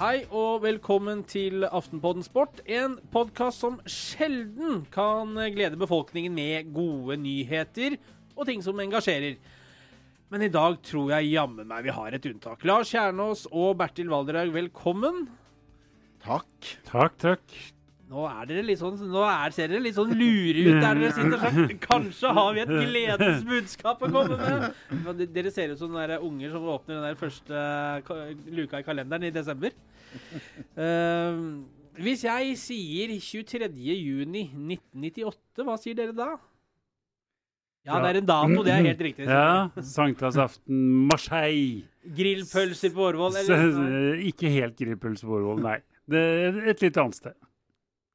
Hei og velkommen til Aftenpodden Sport, en podkast som sjelden kan glede befolkningen med gode nyheter og ting som engasjerer. Men i dag tror jeg jammen meg vi har et unntak. Lars Kjernås og Bertil Valderhaug, velkommen. Takk. Takk, takk. Nå er dere litt sånn, nå er, ser dere litt sånn lure ut der dere sitter sånn. Kanskje har vi et gledens budskap å komme med. Dere ser ut som de unger som åpner den der første luka i kalenderen i desember. Eh, hvis jeg sier 23. juni 1998, hva sier dere da? Ja, det er en dato, det er helt riktig. Ja, Sankthansaften, Marseille. Grillpølser på Årvoll, eller? Ikke helt grillpølser på Årvoll, nei. Det er et litt annet sted.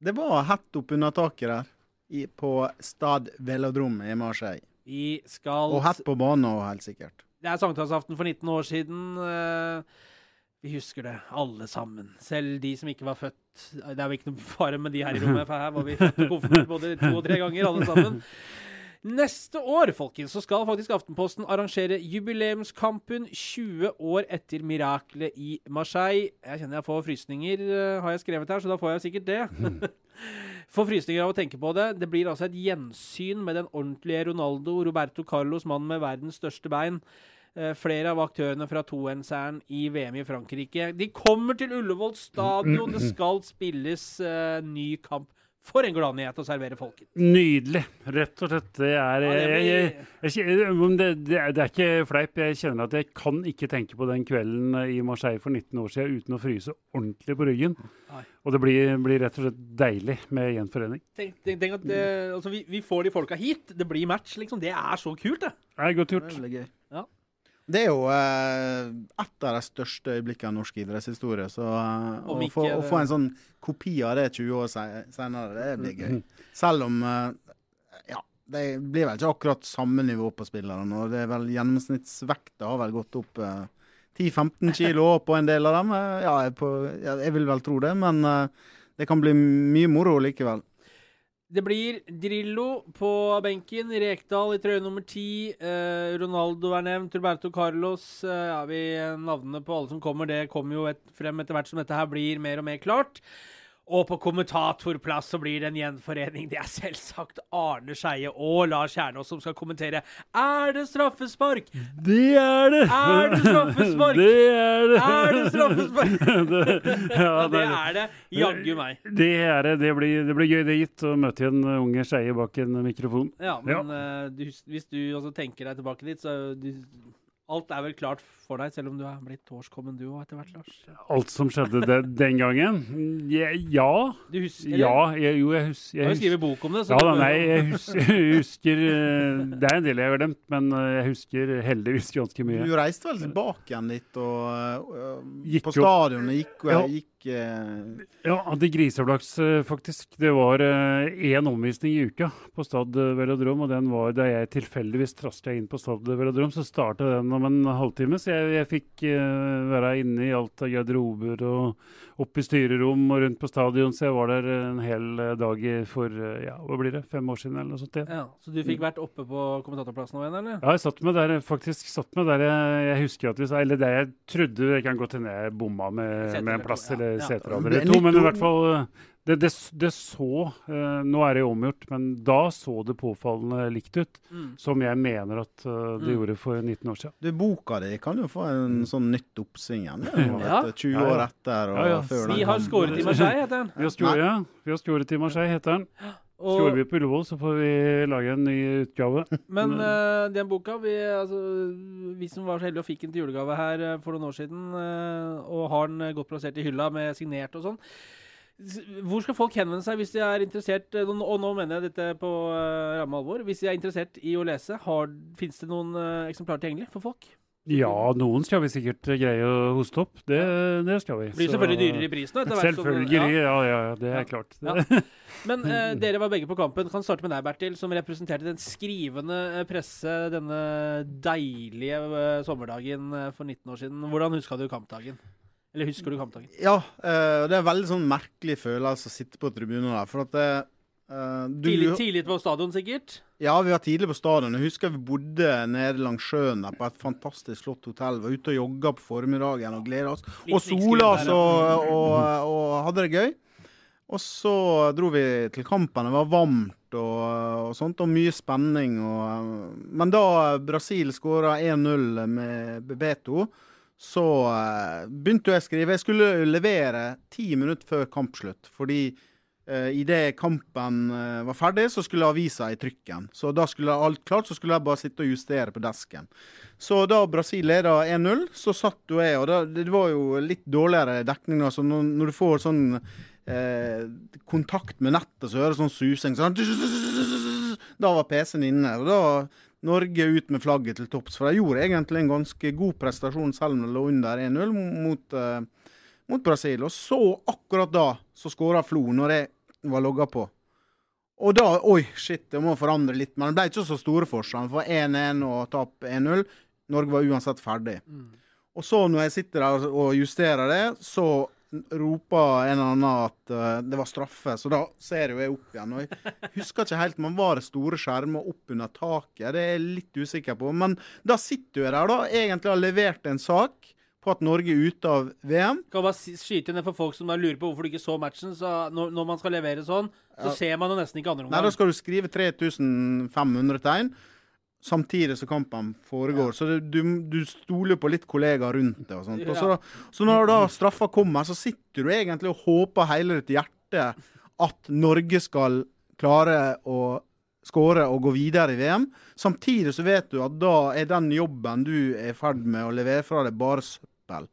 Det var hett oppunder taket der, i, på Stad Velodrom i Marseille. Vi skal Og hett på banen òg, helt sikkert. Det er sankthansaften for 19 år siden. eh, Vi husker det, alle sammen. Selv de som ikke var født. Det er jo ikke noe fare med de her i rommet, for her var vi født og konfirmert både to og tre ganger, alle sammen. Neste år folkens, så skal faktisk Aftenposten arrangere jubileumskampen 20 år etter miraklet i Marseille. Jeg kjenner jeg får frysninger, eh, har jeg skrevet her, så da får jeg sikkert det. Får frysninger av å tenke på det. Det blir altså et gjensyn med den ordentlige Ronaldo, Roberto Carlos, mannen med verdens største bein. Eh, flere av aktørene fra 2N-særen i VM i Frankrike. De kommer til Ullevål stadion. Det skal spilles uh, ny kamp. For en gladnyhet å servere folket. Nydelig, rett og slett. Det er jeg, jeg, jeg, det, det, er, ikke fleip. Jeg kjenner at jeg kan ikke tenke på den kvelden i Marseille for 19 år siden uten å fryse ordentlig på ryggen. Og det blir, blir rett og slett deilig med gjenforening. Tenk, tenk, tenk at det, altså, vi, vi får de folka hit. Det blir match, liksom. Det er så kult, det. Det er godt Det er. Det er jo eh, et av de største øyeblikkene i norsk idrettshistorie. Så eh, å, få, å få en sånn kopi av det 20 år senere, det blir gøy. Selv om eh, Ja, det blir vel ikke akkurat samme nivå på spillerne. Og det er vel gjennomsnittsvekta har vel gått opp eh, 10-15 kilo på en del av dem. Eh, ja, jeg, på, ja, jeg vil vel tro det, men eh, det kan bli mye moro likevel. Det blir Drillo på benken, Rekdal i trøye nummer ti. Eh, Ronaldo er nevnt, Roberto Carlos. Eh, ja, vi, navnene på alle som kommer, det kommer jo et, frem etter hvert som dette her blir mer og mer klart. Og på kommentatorplass så blir det en gjenforening. Det er selvsagt Arne Skeie og Lars Kjernås som skal kommentere. Er det straffespark? Det er det! Er det straffespark? Det er det! Er det straffespark? det, ja, det, det er det. Jaggu meg. Det er det. Det blir, det blir gøy, det gitt, å møte en unge skeie bak en mikrofon. Ja, men ja. du, hvis du også tenker deg tilbake dit, så du, Alt er vel klart for deg, selv om du er blitt torskommen du òg etter hvert, Lars. Alt som skjedde det, den gangen? Ja. Du husker, eller? ja jeg, jo, jeg, husker. Du jeg har jo skrevet bok om det. ja, da, nei, jeg husker, husker eh, Det er en del jeg har glemt, men eh, jeg husker heldigvis ganske mye. Du reiste vel tilbake igjen litt og Gikk på stadionet gikk, og Ja. gikk Ja, hadde griseflaks, eh, faktisk. Det var én omvisning i uka på Stad Velodrom, og den var da jeg tilfeldigvis trasta inn på Stad Velodrom, så starta den om en halvtime. Så jeg, jeg fikk eh, være inne i alt av garderober og opp i styrerom og rundt på stadion, så jeg var der en hel eh, dag for eh, ja, hva blir det, fem år siden eller noe sånt. Ja, så du fikk vært oppe på kommentatorplassen og igjen, eller? Ja, jeg satt med der, faktisk satt med der jeg, jeg husker at vi sa Eller det jeg trodde Det kan godt hende jeg bomma med, med en plass ja. eller Ja. Seter Det to, men i hvert fall eh, det, det, det så eh, Nå er det jo omgjort, men da så det påfallende likt ut. Mm. Som jeg mener at eh, det Mm. gjorde for 19 år siden. Du, boka di kan jo få en sånn nytt oppsving igjen. Ja, Ja. 20 Ja, ja. år etter og Ja, ja. før Vi den har skåret i Marseille, heter den. Vi har skåret, ja, vi har skåret i Marseille, heter den. Skårer Skal vi på Ullevål, så får vi lage en ny utgave. men uh, den boka vi, altså, vi som var så heldige og fikk den til julegave her eh, for noen år siden, uh, og har den godt plassert i hylla med signert og sånn Hvor skal folk henvende seg hvis de er interessert Og nå mener jeg dette på uh, ramme alvor. Hvis de er interessert i å lese, Fins det noen uh, eksemplarer tilgjengelig for folk? Ja, noen skal vi sikkert greie å hoste opp. Det, det skal vi. Det blir selvfølgelig dyrere i prisen. etter hvert Selvfølgelig, ja. ja, ja, ja, det er Ja. klart. Ja. Men eh, dere var begge på kampen. Kan starte med deg, Bertil, som representerte den skrivende eh, presse denne deilige eh, sommerdagen eh, for 19 år siden. Hvordan huska du kampdagen? Eller husker du kampdagen? Ja, eh, det er en veldig sånn merkelig følelse å sitte på tribunen der. For at eh, du, Tidlig, tidlig på stadion, sikkert. Ja, vi var tidlig på stadion. Jeg husker vi bodde nede langs sjøen der på et fantastisk flott hotell. Var ute og jogga på formiddagen og gleda oss. Og sola oss og, og, og, og hadde det gøy. Og så dro vi til kampen. Det var varmt og, og sånt, og mye spenning. Og, men da Brasil skåra 1-0 med Bebeto, så eh, begynte jeg å skrive. Jeg skulle levere ti minutter før kampslutt. Fordi eh, idet kampen eh, var ferdig, så skulle avisa i trykken. Så da skulle alt klart, så skulle jeg bare sitte og justere på desken. Så da Brasil leda 1-0, så satt jo jeg, og da, det var jo litt dårligere dekning. Altså, når, når du får sånn eh, kontakt med nettet, så hører du sånn susing. Sånn, da var PC-en inne. og da Norge ut med flagget til topps. For de gjorde egentlig en ganske god prestasjon, selv om det lå under 1-0 mot, eh, mot Brasil. Og så, akkurat da, så skåra Flo, når jeg var logga på. Og da Oi, shit, det må forandre litt. Men det ble ikke så store forskjeller. For 1-1 og tap 1-0. Norge var uansett ferdig. Og så, når jeg sitter der og justerer det, så roper en eller annen at uh, det var straffe. Så da ser jo jeg opp igjen. Og jeg husker ikke helt, men var det store skjermer opp under taket? Det er jeg litt usikker på. Men da sitter jeg der, da. Egentlig har levert en sak på at Norge er ute av VM. Kan bare skyte inn det for folk som lurer på hvorfor du ikke så matchen. Så når, når man skal levere sånn, så Ja. ser man jo nesten ikke andre Nei, da skal du skrive 3500 tegn. Samtidig som kampen foregår. Så det, du, du stoler på litt kollegaer rundt det. og sånt. Og så, så når da straffa kommer, så sitter du egentlig og håper hele ditt hjerte at Norge skal klare å skåre og gå videre i VM. Samtidig så vet du at da er den jobben du er i ferd med å levere fra deg, bare søppel.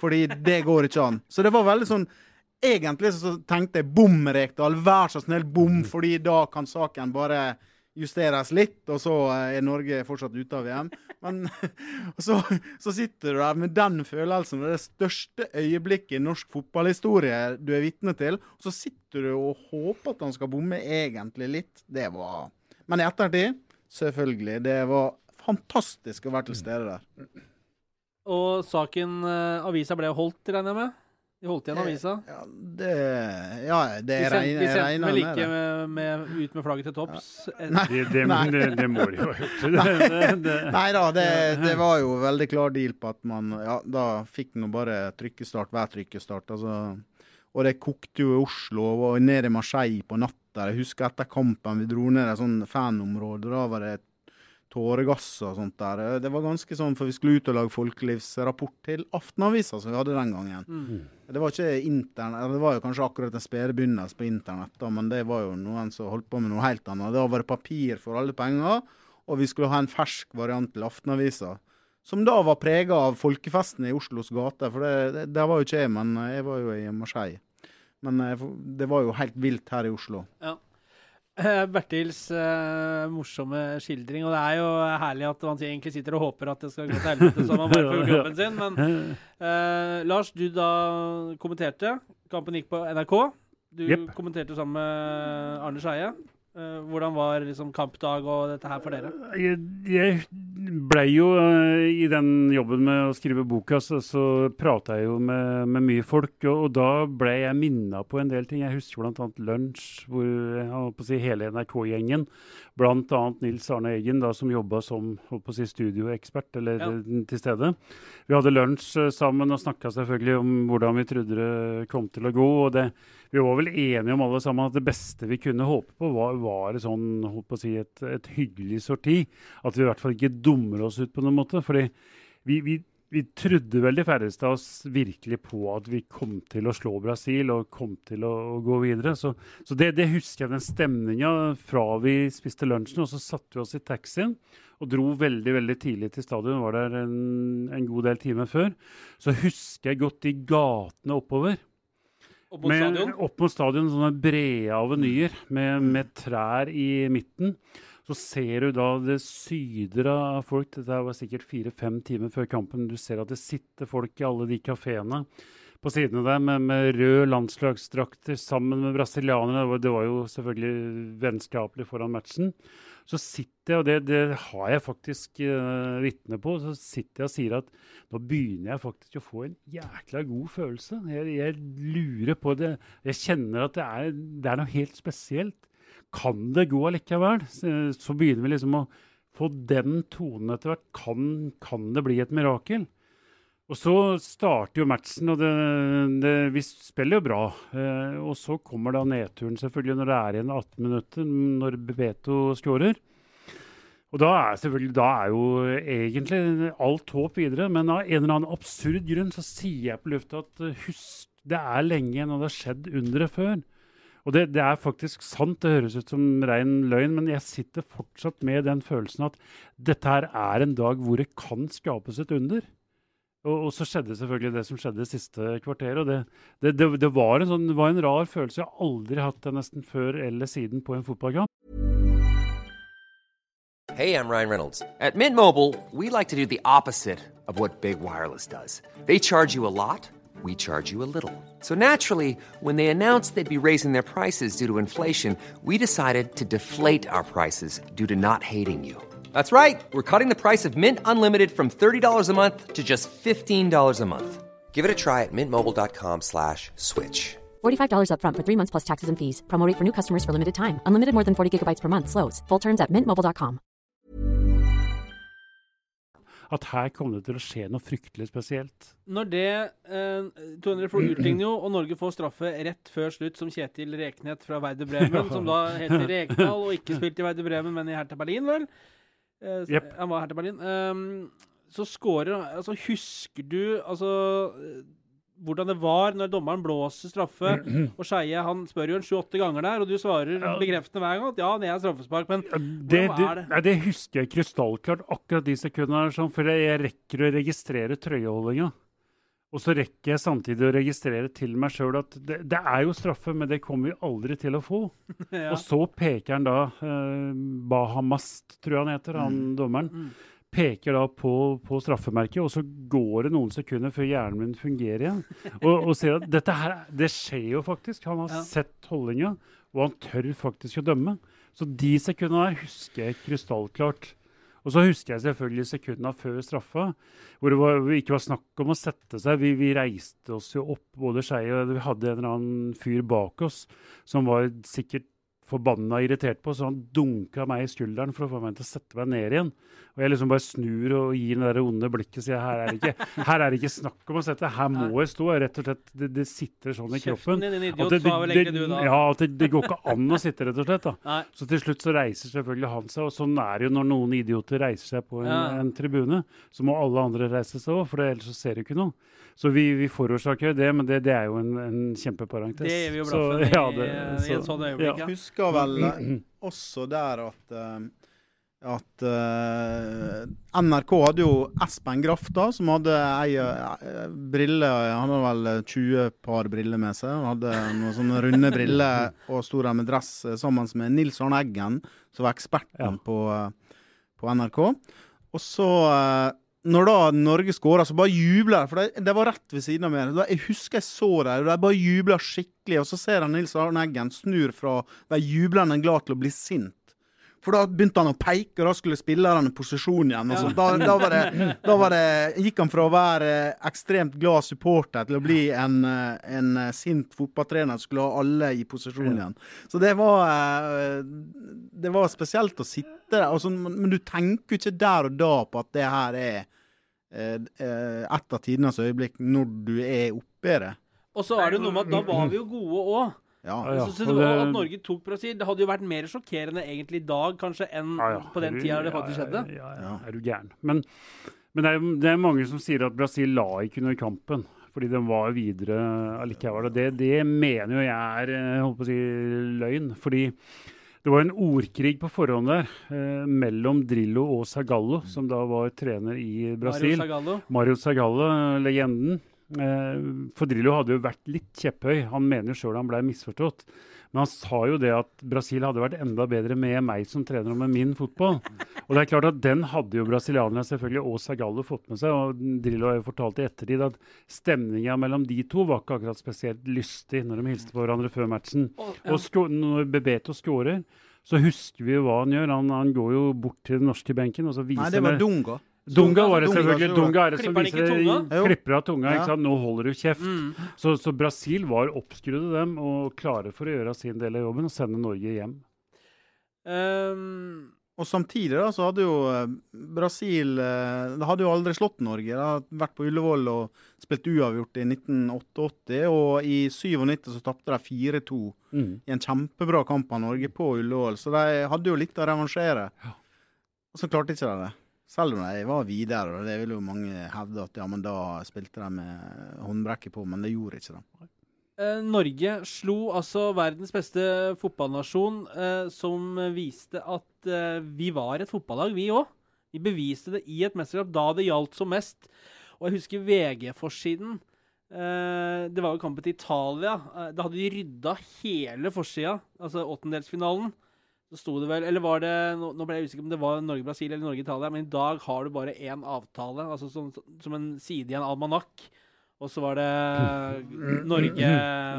Fordi det går ikke an. Så det var veldig sånn Egentlig så tenkte jeg bom, Rekdal. Vær så snill, bom, fordi da kan saken bare justeres litt, og så eh, er Norge fortsatt ute av VM. Men så, så sitter du der med den følelsen. Det største øyeblikket i norsk fotballhistorie du er vitne til. Og så sitter du og håper at han skal bomme egentlig litt. Det var Men i ettertid, selvfølgelig. Det var fantastisk å være til stede der. Og saken eh, Avisa ble holdt, regner jeg med? De holdt igjen avisa. Ja, det Ja, det De, jeg send, regner de sendte regner vel ikke med, med, ut med flagget til topps? Nei. Det, det, det, det må de jo ha gjort. Nei da, det, det var jo veldig klar deal på at man Ja, da fikk nå bare trykkestart hver trykkestart. Altså. Og det kokte jo i Oslo og ned i Marseille på natta. Jeg husker etter kampen vi dro ned i et sånn fanområde. Da var det tåregass og sånt der. Det var ganske sånn, for vi skulle ut og lage folkelivsrapport til Aftenavisa, som vi hadde den gangen. Mm. Det var ikke internett, det var jo kanskje akkurat en spede begynnelse på internett, da, men det var jo noen som holdt på med noe helt annet. Da var det papir for alle penger, og vi skulle ha en fersk variant til Aftenavisa. Som da var prega av folkefesten i Oslos gater, for det, det, der var jo ikke jeg, men jeg var jo i Marseille. Men eh, det var jo helt vilt her i Oslo. Ja. Eh, Bertils uh, morsomme skildring. Og det er jo herlig at man egentlig sitter og håper at det skal gå til helvete, som man bare får jobben sin. Men uh, Lars, du da kommenterte. Kampen gikk på NRK. Du yep. kommenterte sammen med Arne Skeie. Uh, hvordan var liksom kampdag og dette her for dere? Jeg, jeg blei jo eh, I den jobben med å skrive boka, så, så prata jeg jo med, med mye folk. Og, og da ble jeg minna på en del ting. Jeg husker bl.a. lunsj, hvor jeg holdt på å si, hele NRK-gjengen, bl.a. Nils Arne Eggen, da, som jobba som holdt på å si, studioekspert eller Ja. eh, til stede. Vi hadde lunsj eh, sammen og snakka selvfølgelig om hvordan vi trodde det kom til å gå. og det vi var vel enige om alle sammen at det beste vi kunne håpe på, var, var sånn, si, et, et hyggelig sorti. At vi i hvert fall ikke dummer oss ut på noen måte. fordi vi, vi, vi trodde vel de færreste av oss virkelig på at vi kom til å slå Brasil og kom til å, å gå videre. Så, så det, det husker jeg den stemninga fra vi spiste lunsjen, og så satte vi oss i taxien og dro veldig veldig tidlig til stadion. Var der en, en god del timer før. Så husker jeg godt de gatene oppover. Opp mot Med, stadion? opp mot stadion, sånne brede avenyer med, med trær i midten. Så ser du da det syder av folk. Dette var sikkert fire-fem timer før kampen. Du ser at det sitter folk i alle de kafeene på sidene der med, med røde landslagsdrakter sammen med brasilianerne. Det var, det var jo selvfølgelig vennskapelig foran matchen. Så sitter jeg, og det, det har jeg faktisk uh, vitne på, så sitter jeg og sier at nå begynner jeg faktisk å få en jækla god følelse. Jeg, jeg lurer på det. Jeg kjenner at det er, det er noe helt spesielt. kan det gå allikevel? Så, så begynner vi liksom å få den tonen etter hvert. Kan, kan det bli et mirakel? Og så starter jo matchen, og det, det, vi spiller jo bra. Eh, og så kommer da nedturen, selvfølgelig, når det er igjen 18 minutter, når Bebeto skårer. Og da er, selvfølgelig, da er jo egentlig alt håp videre. Men av en eller annen absurd grunn så sier jeg på lufta at uh, husk, det er lenge igjen, og det har skjedd underet før. Og det, det, er faktisk sant, det høres ut som rein løgn, men jeg sitter fortsatt med den følelsen at dette her er en dag hvor det kan skapes et under. Og, og, så skjedde selvfølgelig det som skjedde det siste kvarteret. og Det, det, det, det var, en sånn, var, en rar følelse. Jeg har aldri hatt det nesten før eller siden på en fotballkamp. Hey, I'm Ryan Reynolds. At Mint Mobile, we like to do the opposite of Big Wireless does. They charge you a lot, we charge you a little. So naturally, when they announced they'd be raising their prices due to inflation, we decided to deflate our prices due to not hating you. That's right. We're cutting the price of Mint Unlimited from $30 a month to just $15 a month. Give it a try at mintmobile.com slash switch. $45 upfront for three months plus taxes and fees. Promote for new customers for limited time. Unlimited more than 40 gigabytes per month. Slows. Full terms at mintmobile.com. At her kommer det til å skje noe fryktelig spesielt. Når det eh, 200 får utligner jo, og Norge får straffe rett før slutt, som Kjetil Reknet fra Werder Bremen, som da heter Rekdal og ikke spilte i Werder Bremen, men i Hertha Berlin, vel? Uh, yep. Han var her til Berlin. Um, så scorer altså, Husker du altså hvordan det var når dommeren blåser straffe, og Skeie han spør jo en sju-åtte ganger der, og du svarer bekreftende hver gang at ja, det er straffespark, men ja, det, er det? Nei, det husker jeg krystallklart, akkurat de sekundene, her, for jeg rekker å registrere trøyeholdinga. Og så rekker jeg samtidig å registrere til meg sjøl at det, det, er jo straffe, men det kommer vi aldri til å få. ja. Og så peker han da eh, Bahamast, tror jeg han heter, han mm. dommeren. Mm. Peker da på, på, straffemerket, og så går det noen sekunder før hjernen min fungerer igjen. Og, og ser at dette her, det skjer jo faktisk. Han har ja. sett holdninga, og han tør faktisk å dømme. Så de sekundene der husker jeg krystallklart. Og så husker jeg selvfølgelig sekundene før straffa, hvor det var, ikke var snakk om å sette seg. Vi, vi reiste oss jo opp, både Skei og vi hadde en eller annen fyr bak oss som var sikkert forbanna irritert på, så han dunka meg i skulderen for å få meg til å sette meg ned igjen. Og jeg liksom bare snur og gir det der onde blikket og sier her er, det ikke, her er det ikke snakk om å sette, her må jeg stå. Rett og slett, Det, det sitter sånn i kroppen. Din, idiot, det, det, det, ja, at det, går ikke an å sitte, rett og slett. da. Så til slutt så reiser selvfølgelig han seg, og sånn er det jo når noen idioter reiser seg på en, ja. en tribune. Så må alle andre reise seg òg, for ellers så ser du ikke noe. Så vi, vi forårsaker jo det, men det, det, er jo en, en kjempeparentes. Det er vi jo blaffen i, ja, det, så, i et sånt øyeblikk. Ja. Jeg husker vel også der at uh, at uh, NRK hadde jo Espen Graff, da, som hadde ei brille Han hadde vel 20 par briller med seg. Han hadde noen sånne runde briller og sto der med dress sammen med Nils Arne Eggen, som var eksperten ja. på, på, NRK. Og så når da Norge skåra, så bare jubler For det, det, var rett ved siden av meg. Jeg husker jeg så dem, og de bare jubla skikkelig. Og så ser jeg Nils Arne Eggen snur fra å være jublende glad til å bli sint. For da begynte han å peke, og da skulle spillerne posisjon igjen. Ja. Da, da, var det, da var det, gikk han fra å være ekstremt glad supporter til å bli en, en sint fotballtrener som skulle ha alle i posisjon igjen. Så det var, eh, det var spesielt å sitte der. Altså, men du tenker jo ikke der og da på at det her er eh, eh, et av tidenes øyeblikk når du er oppe i det. Og så er det noe med at da var vi jo gode òg. Ja. ja. Så, så det, at Norge tok Brasil, det hadde jo vært mer sjokkerende egentlig i dag kanskje enn ja, ja. på den tida det faktisk skjedde. Ja, ja, er du gæren. Men, men det, er, det, er, mange som sier at Brasil la ikke under kampen. Fordi den var videre allikevel. Og det, det mener jo jeg er eh, holdt på å si, løgn. Fordi det var en ordkrig på forhånd der eh, mellom Drillo og Zagallo, som da var trener i Brasil. Mario Zagallo, Mario Zagallo legenden. Eh, for Drillo hadde jo vært litt kjepphøy. Han mener sjøl han ble misforstått. Men han sa jo det at Brasil hadde vært enda bedre med meg som trener og med min fotball. Og det er klart at Den hadde jo brasilianerne selvfølgelig og Zagallo fått med seg. og Drillo har jo fortalt i ettertid at stemninga mellom de to var ikke akkurat spesielt lystig når de hilste på hverandre før matchen. Og når Bebeto skårer, så husker vi jo hva han gjør. Han, han, går jo bort til den norske benken og så viser Nei, det var Dunga. Dunga var det selvfølgelig. Dunga er det som viser klipper av tunga. ikke sant? Nå holder du kjeft. Mm. Så, så, Brasil var oppskrudde dem og klare for å gjøre sin del av jobben og sende Norge hjem. Um, Og samtidig da, så hadde jo eh, Brasil eh, Det hadde jo aldri slått Norge. Det hadde vært på Ullevål og spilt uavgjort i 1988. Og i 97 så tapte de 4-2 Mm. i en kjempebra kamp av Norge på Ullevål. Så de hadde jo litt å revansjere. Og så klarte ikke de det. Selv om de var videre, og det vil jo mange hevde at ja, men da spilte de med håndbrekket på, men det gjorde ikke de. Eh, Norge slo altså verdens beste fotballnasjon, eh, som viste at eh, vi var et fotballag, vi òg. Vi beviste det i et mesterskap da det gjaldt som mest. Og jeg husker VG-forsiden. Det var jo kampen til Italia. Da hadde de rydda hele forsida, altså åttendelsfinalen. Så sto det vel Eller var det Nå, ble jeg usikker om det var Norge-Brasil eller Norge-Italia, men i dag har du bare én avtale, altså som, som en side i en almanakk. Og så var det Norge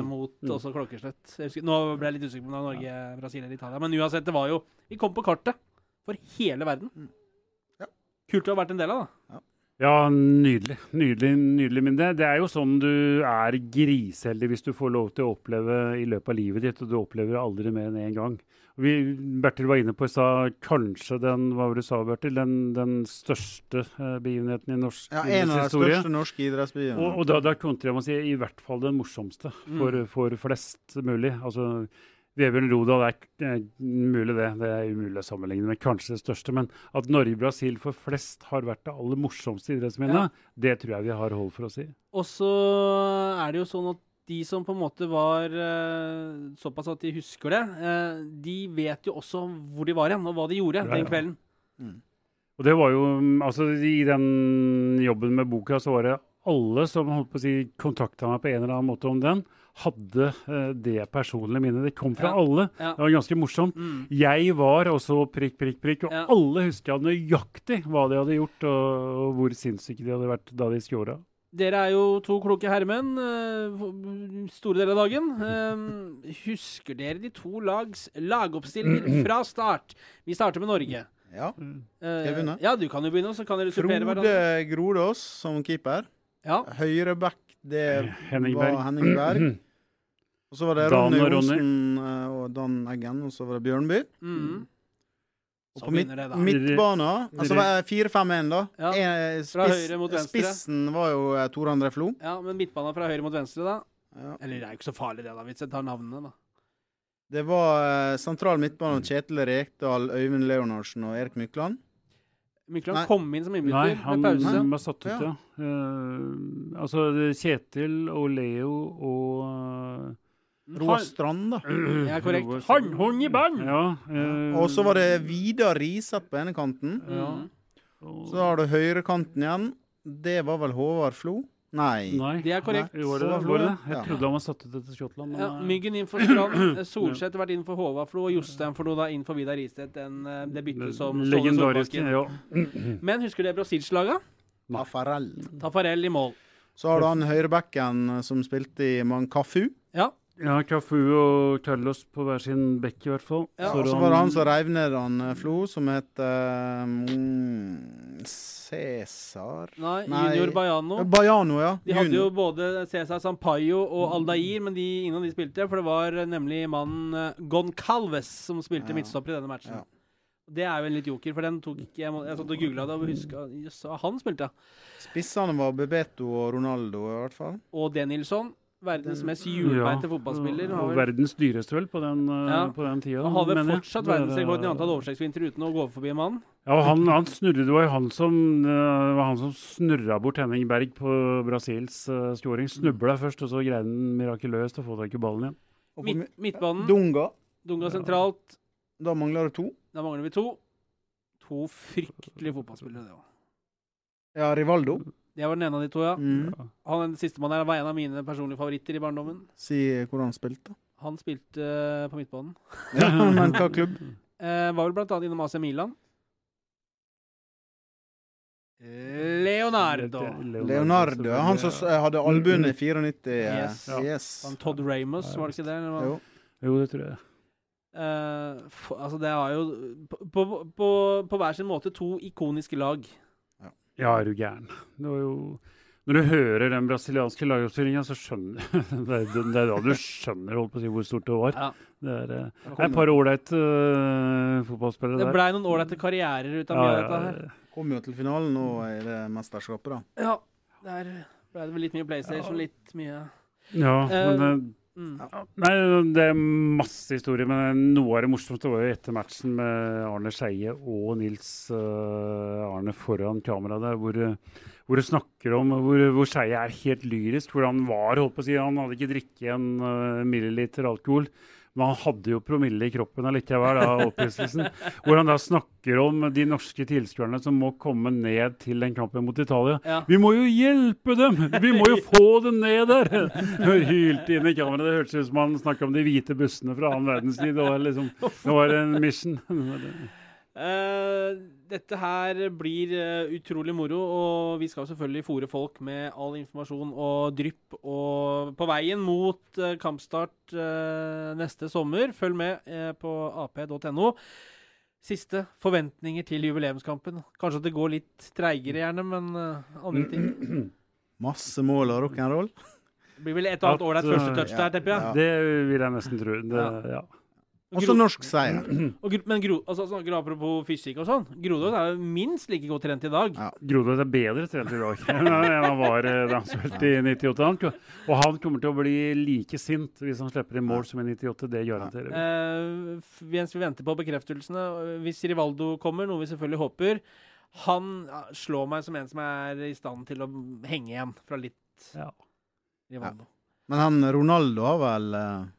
mot også klokkeslett. Jeg husker, nå ble jeg litt usikker på om det var Norge, Brasil eller Italia. Men uansett, det var jo Vi kom på kartet for hele verden. Kult å ha vært en del av, da. Ja, nydelig. Nydelig, nydelig. Men det, er jo sånn du er griseheldig hvis du får lov til å oppleve i løpet av livet ditt, og du opplever det aldri mer enn én gang. Vi, Bertil var inne på i stad kanskje den hva var det du sa, Bertil, den, den største eh, begivenheten i norsk Ja, En av de største norske idrettsbyene. Og, og da, da kontrer jeg med å si i hvert fall den morsomste for, for flest mulig. Altså, Vebjørn Rodal er eh, mulig det, det er umulig å sammenligne med kanskje det største. Men at Norge-Brasil for flest har vært det aller morsomste idrettsminnet, det tror jeg vi har hold for å si. Og så er det jo sånn at de som på en måte var eh, såpass at de husker det, eh, de vet jo også hvor de var hen, og hva de gjorde Ja, ja. den kvelden. Og det var jo, mm, altså I den jobben med boka så var det alle som holdt på å si kontakta meg på en eller annen måte om den, hadde eh, det personlige minnet. Det kom fra Ja. alle. Ja. Det var ganske morsomt. Mm. Jeg var også prikk, prikk, prikk, og Ja. alle huska nøyaktig hva de hadde gjort, og, og hvor sinnssyke de hadde vært da de skåra. Dere er jo to kloke herremenn eh, store deler av dagen. Eh, husker dere de to lags lagoppstillinger fra start? Vi starter med Norge. Ja. Skal jeg begynne? Ja, du kan jo begynne, så kan dere supplere Frode. Grodås som keeper. Ja. Høyreback, det Henning var Berg. Henning Berg. Og så var det Dan Ronny og Ronny. Osen eh, og Dan Eggen, og så var det Bjørnby. Mm. Og Så på midt, det, da. midtbana Altså var det 4-5-1, da. Ja, spiss, mot venstre. Spissen var jo eh, Tor André Flo. Ja, men midtbanen fra høyre mot venstre, da? Ja. Eller det er jo ikke så farlig, det, da, hvis jeg tar navnene, da. Det var eh, sentral midtbane Kjetil Rekdal, Øyvind Leonardsen og Erik Mykland. Mykland Nei. kom inn som Nei, innbytter han med pause. Han var satt ut, ja. Ja. Uh, altså Kjetil og Leo og uh, Roar Strand, da. Ja, korrekt. Han hung i band! Ja, uh, Og så var det Vidar Riseth på ene kanten. ja. Mm. Så har du høyrekanten igjen. Det var vel Håvard Flo? Nei. Nei. Det er korrekt. Jo, Var det, var det? Jeg Ja. trodde han var satt ut etter Skottland. Men, Ja, eh, Myggen inn for Strand. eh, Solseth vært inn for Håvardflo, og Jostein for da inn for Vidar Riseth. Eh, det byttet som Ståle Legendarisk. Solbakken. Ja. Men husker dere Brasilslaga? Tafarel. Tafarel i mål. Så har du han høyrebacken som spilte i Mankafu. Ja. Ja, Cafu og Carlos på hver sin bekk, i hvert fall. Ja, Og så var det han som reiv ned han eh, Flo, som het eh, mm, Cæsar Nei, Nei. Junior Baiano. Baiano, ja. De hadde jo både Cæsar Sampaio og Aldair, men de, ingen av de spilte. For det var nemlig mannen eh, Goncalves som spilte Ja. midtstopper i denne matchen. Ja. Det er jo en litt joker, for den tok ikke Jeg, må- jeg satt og googla det og huska Jøss, han spilte, ja. Spissene var Bebeto og Ronaldo, i hvert fall. Og Denilson. Verdens mest hjulbeinte Ja, fotballspiller. har Og vel- verdens dyreste, vel, på den, eh, Ja. på den tida. Han mener fortsatt er, verdensrekorden i eh, antall overstreksvinter uten å gå forbi en mann. Ja, og han, han snurret, Det var han som, eh, var han som snurra bort Henning Berg på Brasils uh, scoring. Snubla først, og så greide han mirakuløst å få tak i ballen igjen. Midt, midtbanen. Dunga. Dunga sentralt. Da mangler det to. Da mangler vi to. To fryktelige fotballspillere, det òg. Ja, Rivaldo. Det var den ene av de to, ja. Mm. Han Sistemann her var en av mine personlige favoritter i barndommen. Si hvor han spilte. Han spilte eh, på midtbanen. Ja, men hva klubb? Eh, var vel blant annet innom AC Milan. Leonardo. Leonardo. ja, Han som hadde albuen i 94. eh, Yes. Ja. yes. Han Todd Ramos, var det ikke det? eller? Jo. Jo, det tror jeg. Uh, for, altså, det har jo på, på, på, på hver sin måte to ikoniske lag. Ja, er du gæren. Det var jo Når du hører den brasilianske lagoppstillinga, så skjønner det, det, det er da du skjønner holdt på å si, hvor stort det var. Ja. Det er, eh, det er et par ålreite uh, fotballspillere der. Det blei noen ålreite karrierer ut av mye av dette her. Kom jo til finalen nå i det mesterskapet, da. Ja, der ble det vel litt mye PlayStation, litt mye Ja, men Eh, mm. Nei, det er masse historier, men noe av det morsomste var jo etter matchen med Arne Skeie og Nils eh, Arne foran kamera der, hvor, hvor du snakker om hvor, hvor Skeie er helt lyrisk. Hvor han var, holdt på å si, han hadde ikke drikket en eh, milliliter alkohol. Men han hadde jo promille i kroppen allikevel, da, opphisselsen. Hvor han da snakker om de norske tilskuerne som må komme ned til den kampen mot Italia. Ja. Vi må jo hjelpe dem! Vi må jo få dem ned der! Hylte inn i kameraet. Det hørtes ut som han snakka om de hvite bussene fra annen verdenskrig. Det var liksom det var en mission. Eh, dette her blir uh, utrolig moro, og vi skal selvfølgelig fòre folk med all informasjon og drypp og på veien mot uh, kampstart neste sommer. Følg med på ap.no. Siste forventninger til jubileumskampen. Kanskje at det går litt treigere, gjerne, men andre ting. Masse mål og rock'n'roll. Det blir vel et og annet ålreit første touch ja, der, tipper jeg. ja. Det vil jeg nesten tro. Det, ja. Og så norsk seier. Og, Gro- men Gro, altså, snakker du apropos fysikk og sånn. Grodås er jo minst like godt trent i dag. Ja. Grodås er bedre trent i dag enn han var eh, da han spilte i 98. Han, og han kommer til å bli like sint hvis han slipper inn mål som i 98. Det garanterer vi. Eh, f- mens vi venter på bekreftelsene, øh, hvis Rivaldo kommer, noe vi selvfølgelig håper Han slår meg som en som er i stand til å henge igjen fra litt Ja. Rivaldo. Men han Ronaldo har vel eh,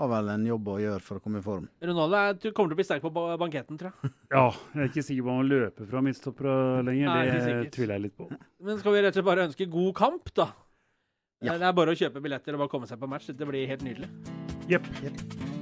har vel en jobb å gjøre for å komme i form. Ronaldo er, du kommer til å bli sterk på ba banketten, tror jeg. Ja, jeg er ikke sikker på om han løper fra midtstoppere lenger. Nei, det tviler jeg litt på. Men skal vi rett og slett bare ønske god kamp, da? Ja. Det er bare å kjøpe billetter og bare komme seg på match. Det blir helt nydelig. Jepp. Jepp.